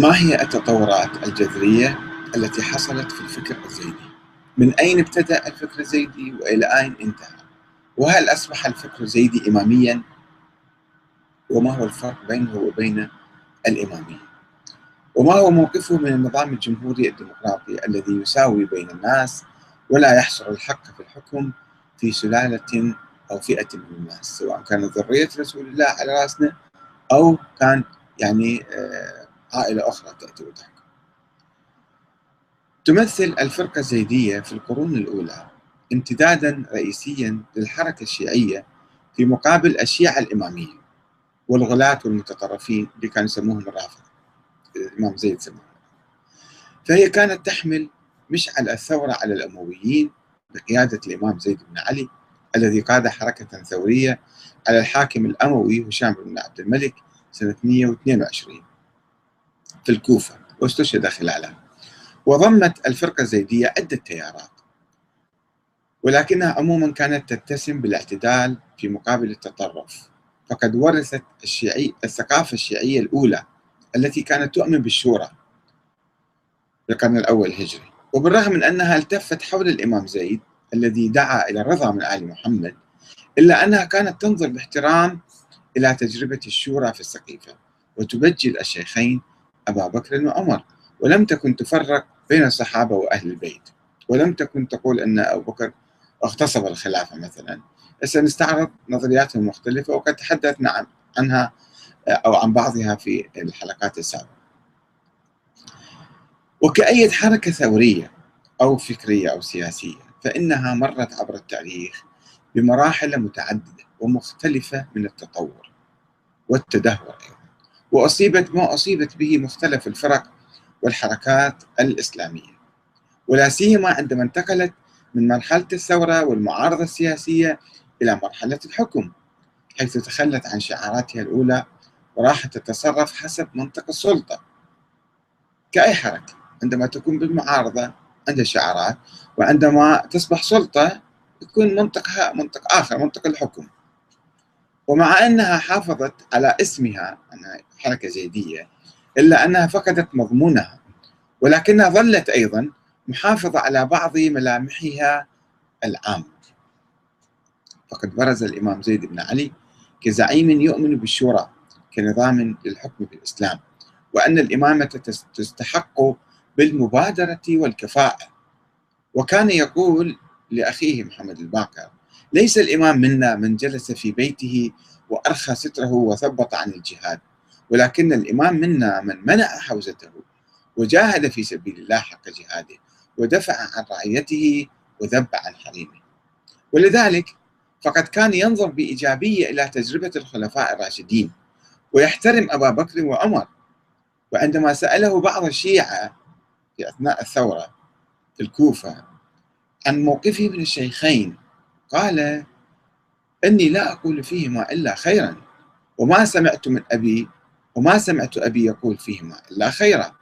ما هي التطورات الجذرية التي حصلت في الفكر الزيدي؟ من أين ابتدأ الفكر الزيدي وإلى أين انتهى؟ وهل أصبح الفكر الزيدي إماميا؟ وما هو الفرق بينه وبين الإمامية؟ وما هو موقفه من النظام الجمهوري الديمقراطي الذي يساوي بين الناس ولا يحصر الحق في الحكم في سلالة أو فئة من الناس سواء كانت ذرية رسول الله على رأسنا أو كان يعني آه، عائلة أخرى تأتي وتحكم. تمثل الفرقة الزيدية في القرون الأولى امتدادا رئيسيا للحركة الشيعية في مقابل الشيعة الإمامية والغلاة والمتطرفين اللي كانوا يسموهم الرافضة. الإمام زيد سموهم. فهي كانت تحمل مشعل الثورة على الأمويين بقيادة الإمام زيد بن علي الذي قاد حركة ثورية على الحاكم الأموي هشام بن عبد الملك سنة 122 في الكوفة واستشهد خلالها وضمت الفرقة الزيدية عدة تيارات. ولكنها عموما كانت تتسم بالاعتدال في مقابل التطرف. فقد ورثت الشيعي الثقافة الشيعية الأولى التي كانت تؤمن بالشورى في القرن الأول الهجري. وبالرغم من أنها التفت حول الإمام زيد الذي دعا إلى الرضا من آل محمد إلا أنها كانت تنظر باحترام إلى تجربة الشورى في السقيفة. وتبجل الشيخين أبا بكر وعمر ولم تكن تفرق بين الصحابة وأهل البيت ولم تكن تقول أن أبو بكر اغتصب الخلافة مثلا. سنستعرض نظرياتهم المختلفة وقد تحدثنا عنها أو عن بعضها في الحلقات السابقة. وكأي حركة ثورية أو فكرية أو سياسية فإنها مرت عبر التاريخ بمراحل متعددة ومختلفة من التطور والتدهور أيضا. وأصيبت ما أصيبت به مختلف الفرق والحركات الإسلامية. ولا سيما عندما انتقلت من مرحلة الثورة والمعارضة السياسية إلى مرحلة الحكم حيث تخلت عن شعاراتها الأولى وراحت تتصرف حسب منطق السلطة. كأي حركة عندما تكون بالمعارضة عندها شعارات وعندما تصبح سلطة يكون منطقها منطق آخر منطق الحكم. ومع أنها حافظت على اسمها أنها حركة زيدية إلا أنها فقدت مضمونها ولكنها ظلت أيضا محافظة على بعض ملامحها العامة فقد برز الإمام زيد بن علي كزعيم يؤمن بالشورى كنظام للحكم في الإسلام وأن الإمامة تستحق بالمبادرة والكفاءة. وكان يقول لأخيه محمد الباقر ليس الإمام منا من جلس في بيته وأرخى ستره وثبط عن الجهاد ولكن الإمام منا من منع حوزته وجاهد في سبيل الله حق جهاده ودفع عن رعيته وذب عن حريمه. ولذلك فقد كان ينظر بإيجابية إلى تجربة الخلفاء الراشدين ويحترم أبا بكر وعمر وعندما سأله بعض الشيعة في أثناء الثورة في الكوفة عن موقفه من الشيخين قال إني لا أقول فيهما إلا خيرا وما سمعت من أبي وما سمعت أبي يقول فيهما إلا خيرا.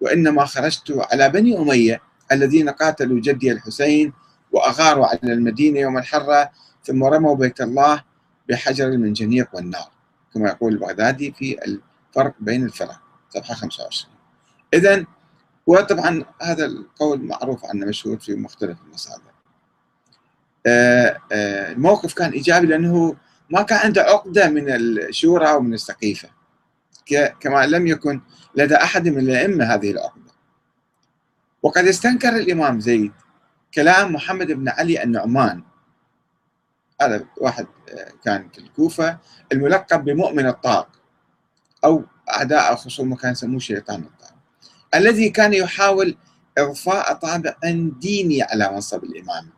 وإنما خرجت على بني أمية الذين قاتلوا جدي الحسين وأغاروا على المدينة يوم الحرة ثم رموا بيت الله بحجر المنجنيق والنار. كما يقول البغدادي في الفرق بين الفرق صفحة 25 إذا وطبعا هذا القول معروف عنه مشهور في مختلف المصادر. الموقف كان إيجابي لأنه ما كان عنده عقدة من الشورى ومن السقيفة. كما لم يكن لدى أحد من الأئمة هذه العقدة. وقد استنكر الإمام زيد كلام محمد بن علي النعمان. هذا واحد آه، كان في الكوفة الملقب بمؤمن الطاق أو أعداء خصومه كان يسموه شيطان الطاق. الذي كان يحاول إضفاء طابع ديني على منصب الإمام.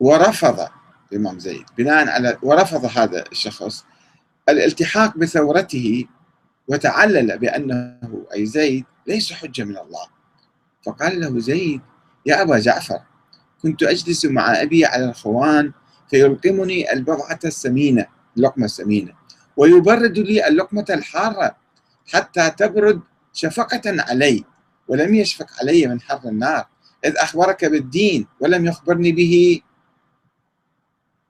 ورفض الإمام زيد. بناء على ورفض هذا الشخص الالتحاق بثورته وتعلل بأنه أي زيد ليس حجة من الله. فقال له زيد يا أبا جعفر كنت أجلس مع أبي على الخوان فيلقمني البضعة السمينة اللقمة السمينة ويبرد لي اللقمة الحارة حتى تبرد شفقة علي ولم يشفق علي من حر النار إذ أخبرك بالدين ولم يخبرني به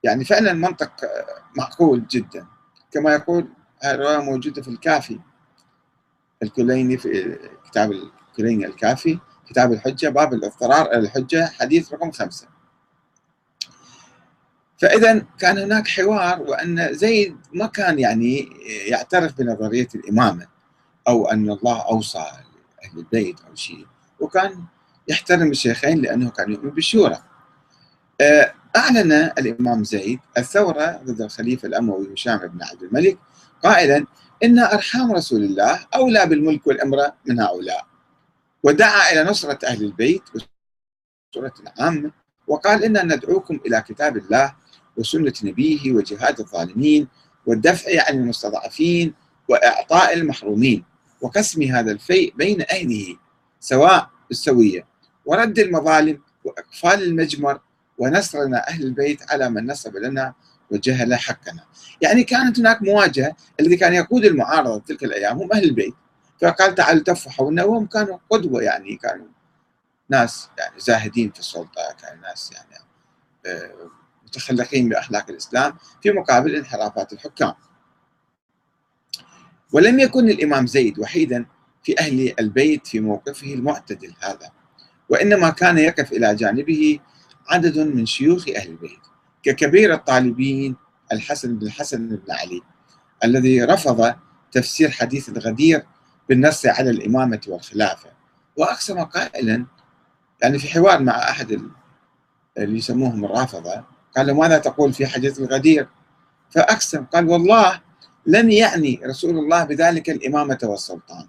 يعني فعلا المنطق معقول جدا. كما يقول الرواية موجودة في الكافي الكليني في كتاب الكليني الكافي كتاب الحجة باب الاضطرار الحجة حديث رقم خمسة. فإذا كان هناك حوار وأن زيد ما كان يعني يعترف بنظرية الإمامة أو أن الله أوصى أهل البيت أو شيء وكان يحترم الشيخين لأنه كان يؤمن بالشورى. آه، أعلن الإمام زيد الثورة ضد الخليفة الأموي هشام بن عبد الملك قائلا إن أرحام رسول الله أولى بالملك والأمرة من هؤلاء. ودعا إلى نصرة أهل البيت بصورة عامة وقال إنا ندعوكم إلى كتاب الله وسنة نبيه وجهاد الظالمين والدفع عن المستضعفين وإعطاء المحرومين وقسم هذا الفيء بين أهله سواء بالسوية ورد المظالم وإقفال المجمر ونصرنا أهل البيت على من نصب لنا وجهل حقنا. يعني كانت هناك مواجهة الذي كان يقود المعارضة تلك الأيام هم أهل البيت. فقال تعالوا تفوا حولنا وهم كانوا قدوة يعني كانوا ناس يعني زاهدين في السلطة كانوا ناس يعني آه، متخلقين بأخلاق الإسلام في مقابل انحرافات الحكام. ولم يكن الإمام زيد وحيدا في أهل البيت في موقفه المعتدل هذا وإنما كان يقف إلى جانبه عدد من شيوخ أهل البيت ككبير الطالبين الحسن بن الحسن بن علي الذي رفض تفسير حديث الغدير بالنص على الإمامة والخلافة. وأقسم قائلا يعني في حوار مع أحد اللي يسموهم الرافضة قال ماذا تقول في حديث الغدير؟ فأقسم قال والله لم يعني رسول الله بذلك الإمامة والسلطان.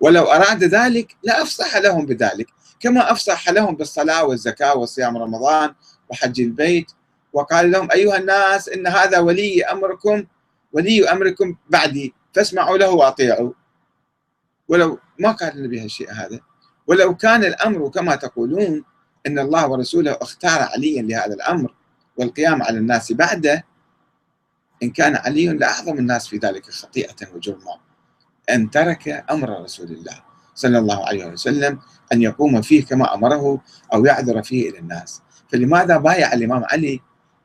ولو أراد ذلك لأفصح لهم بذلك. كما أفصح لهم بالصلاة والزكاة وصيام رمضان وحج البيت. وقال لهم أيها الناس إن هذا ولي أمركم ولي أمركم بعدي فاسمعوا له وأطيعوا. ولو ما قال النبي هالشيء هذا. ولو كان الأمر كما تقولون إن الله ورسوله اختار عليا لهذا الأمر والقيام على الناس بعده إن كان علي لأعظم الناس في ذلك خطيئة وجرما أن ترك أمر رسول الله. صلى الله عليه وسلم أن يقوم فيه كما أمره أو يعذر فيه إلى الناس. فلماذا بايع الإمام علي؟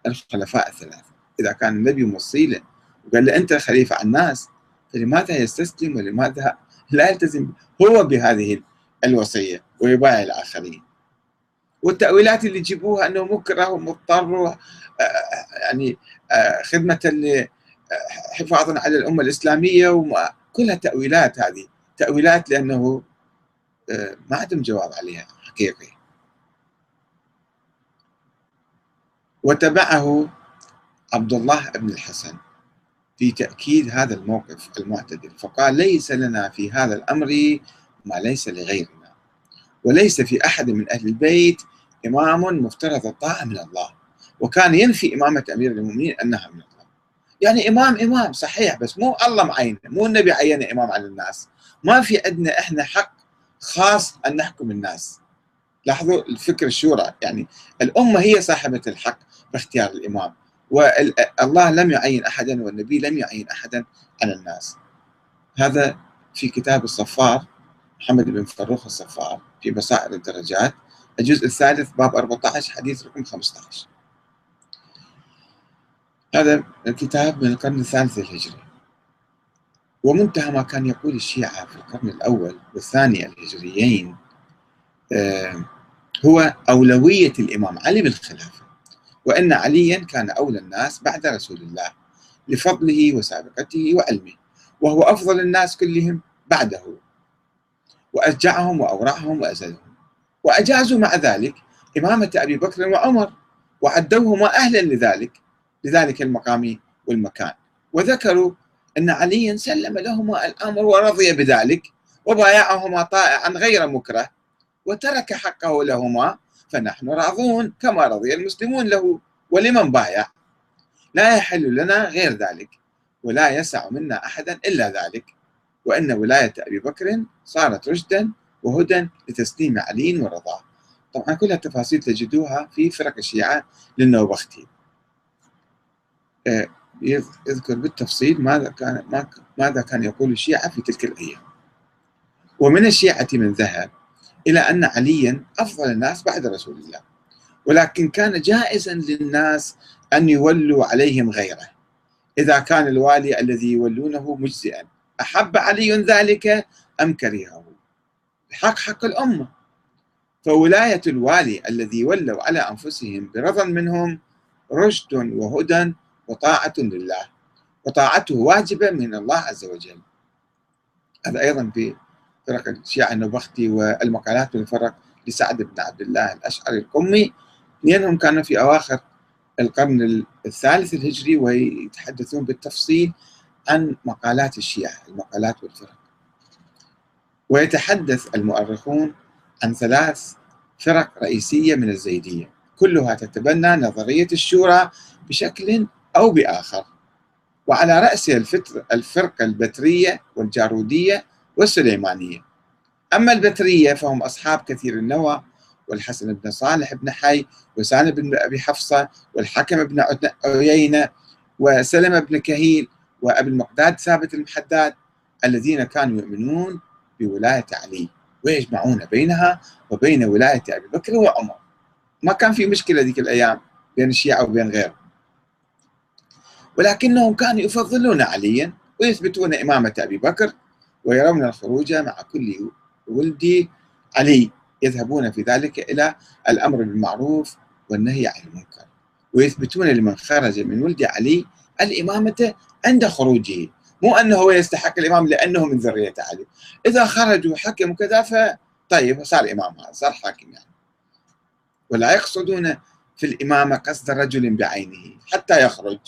الخلفاء الثلاثة. إذا كان النبي موصيله وقال له أنت خليفة على الناس فلماذا يستسلم ولماذا لا يلتزم هو بهذه الوصية ويبايع الآخرين؟ والتأويلات اللي يجيبوها أنه مكره ومضطر آه، يعني آه، خدمة حفاظا على الأمة الإسلامية كلها تأويلات هذه. تأويلات لأنه آه، ما عندهم جواب عليها حقيقي. وتبعه عبد الله بن الحسن في تأكيد هذا الموقف المعتدل فقال ليس لنا في هذا الأمر ما ليس لغيرنا وليس في أحد من أهل البيت إمام مفترض الطاعة من الله وكان ينفي إمامة أمير المؤمنين أنها من الله. يعني إمام إمام صحيح بس مو الله معينه مو النبي عينه إمام على الناس. ما في عندنا إحنا حق خاص أن نحكم الناس. لاحظوا الفكر الشورى يعني الأمة هي صاحبة الحق باختيار الإمام. والله لم يعين أحدا والنبي لم يعين أحدا على الناس. هذا في كتاب الصفار محمد بن فروخ الصفار في بصائر الدرجات الجزء الثالث باب 14 حديث رقم 15 هذا الكتاب من القرن الثالث الهجري ومنتهى ما كان يقول الشيعة في القرن الأول والثاني الهجريين آه، هو أولوية الإمام علي بالخلافة وأن عليا كان أولى الناس بعد رسول الله لفضله وسابقته وعلمه وهو أفضل الناس كلهم بعده وأشجعهم وأورعهم وأزلهم. وأجازوا مع ذلك إمامة أبي بكر وعمر وعدوهما أهلا لذلك لذلك المقام والمكان. وذكروا أن عليا سلم لهما الأمر ورضي بذلك وبايعهما طائعا غير مكره وترك حقه لهما فنحن راضون كما رضي المسلمون له ولمن بايع؟ لا يحل لنا غير ذلك ولا يسع منا أحدا إلا ذلك وأن ولاية أبي بكر صارت رشدا وهدى لتسليم علي ورضاه. طبعا كل التفاصيل تجدوها في فرق الشيعة للنوبختي. آه، يذكر بالتفصيل ماذا كان ماذا كان يقول الشيعة في تلك الأيام. ومن الشيعة من ذهب إلى أن عليا أفضل الناس بعد رسول الله. ولكن كان جائزا للناس أن يولوا عليهم غيره. إذا كان الوالي الذي يولونه مجزئا. أحب علي ذلك أم كرهه؟ بحق حق الأمة. فولاية الوالي الذي ولوا على أنفسهم برضا منهم رشد وهدى وطاعة لله. وطاعته واجبة من الله عز وجل. هذا أيضا في فرق الشيعة النبختي والمقالات من فرق لسعد بن عبد الله الأشعري القمي. اثنينهم كانوا في أواخر القرن الثالث الهجري ويتحدثون بالتفصيل عن مقالات الشيعة المقالات والفرق. ويتحدث المؤرخون عن ثلاث فرق رئيسية من الزيدية. كلها تتبنى نظرية الشورى بشكل أو بآخر. وعلى رأسها الفرقة البترية والجارودية والسليمانية. أما البترية فهم أصحاب كثير النوى والحسن بن صالح بن حي وسالم بن أبي حفصة والحكم بن عيينة وسلمة بن كهيل وأبي المقداد ثابت المحداد الذين كانوا يؤمنون بولاية علي ويجمعون بينها وبين ولاية أبي بكر وعمر. ما كان في مشكلة ذيك الأيام بين الشيعة وبين غيرهم. ولكنهم كانوا يفضلون عليا ويثبتون إمامة أبي بكر ويرون الخروج مع كل ولد علي يذهبون في ذلك إلى الأمر بالمعروف والنهي عن المنكر ويثبتون لمن خرج من ولد علي الإمامة عند خروجه. مو أنه هو يستحق الإمام لأنه من ذرية علي. إذا خرج وحكم وكذا فطيب صار إمام صار حاكم يعني. ولا يقصدون في الإمامة قصد رجل بعينه حتى يخرج.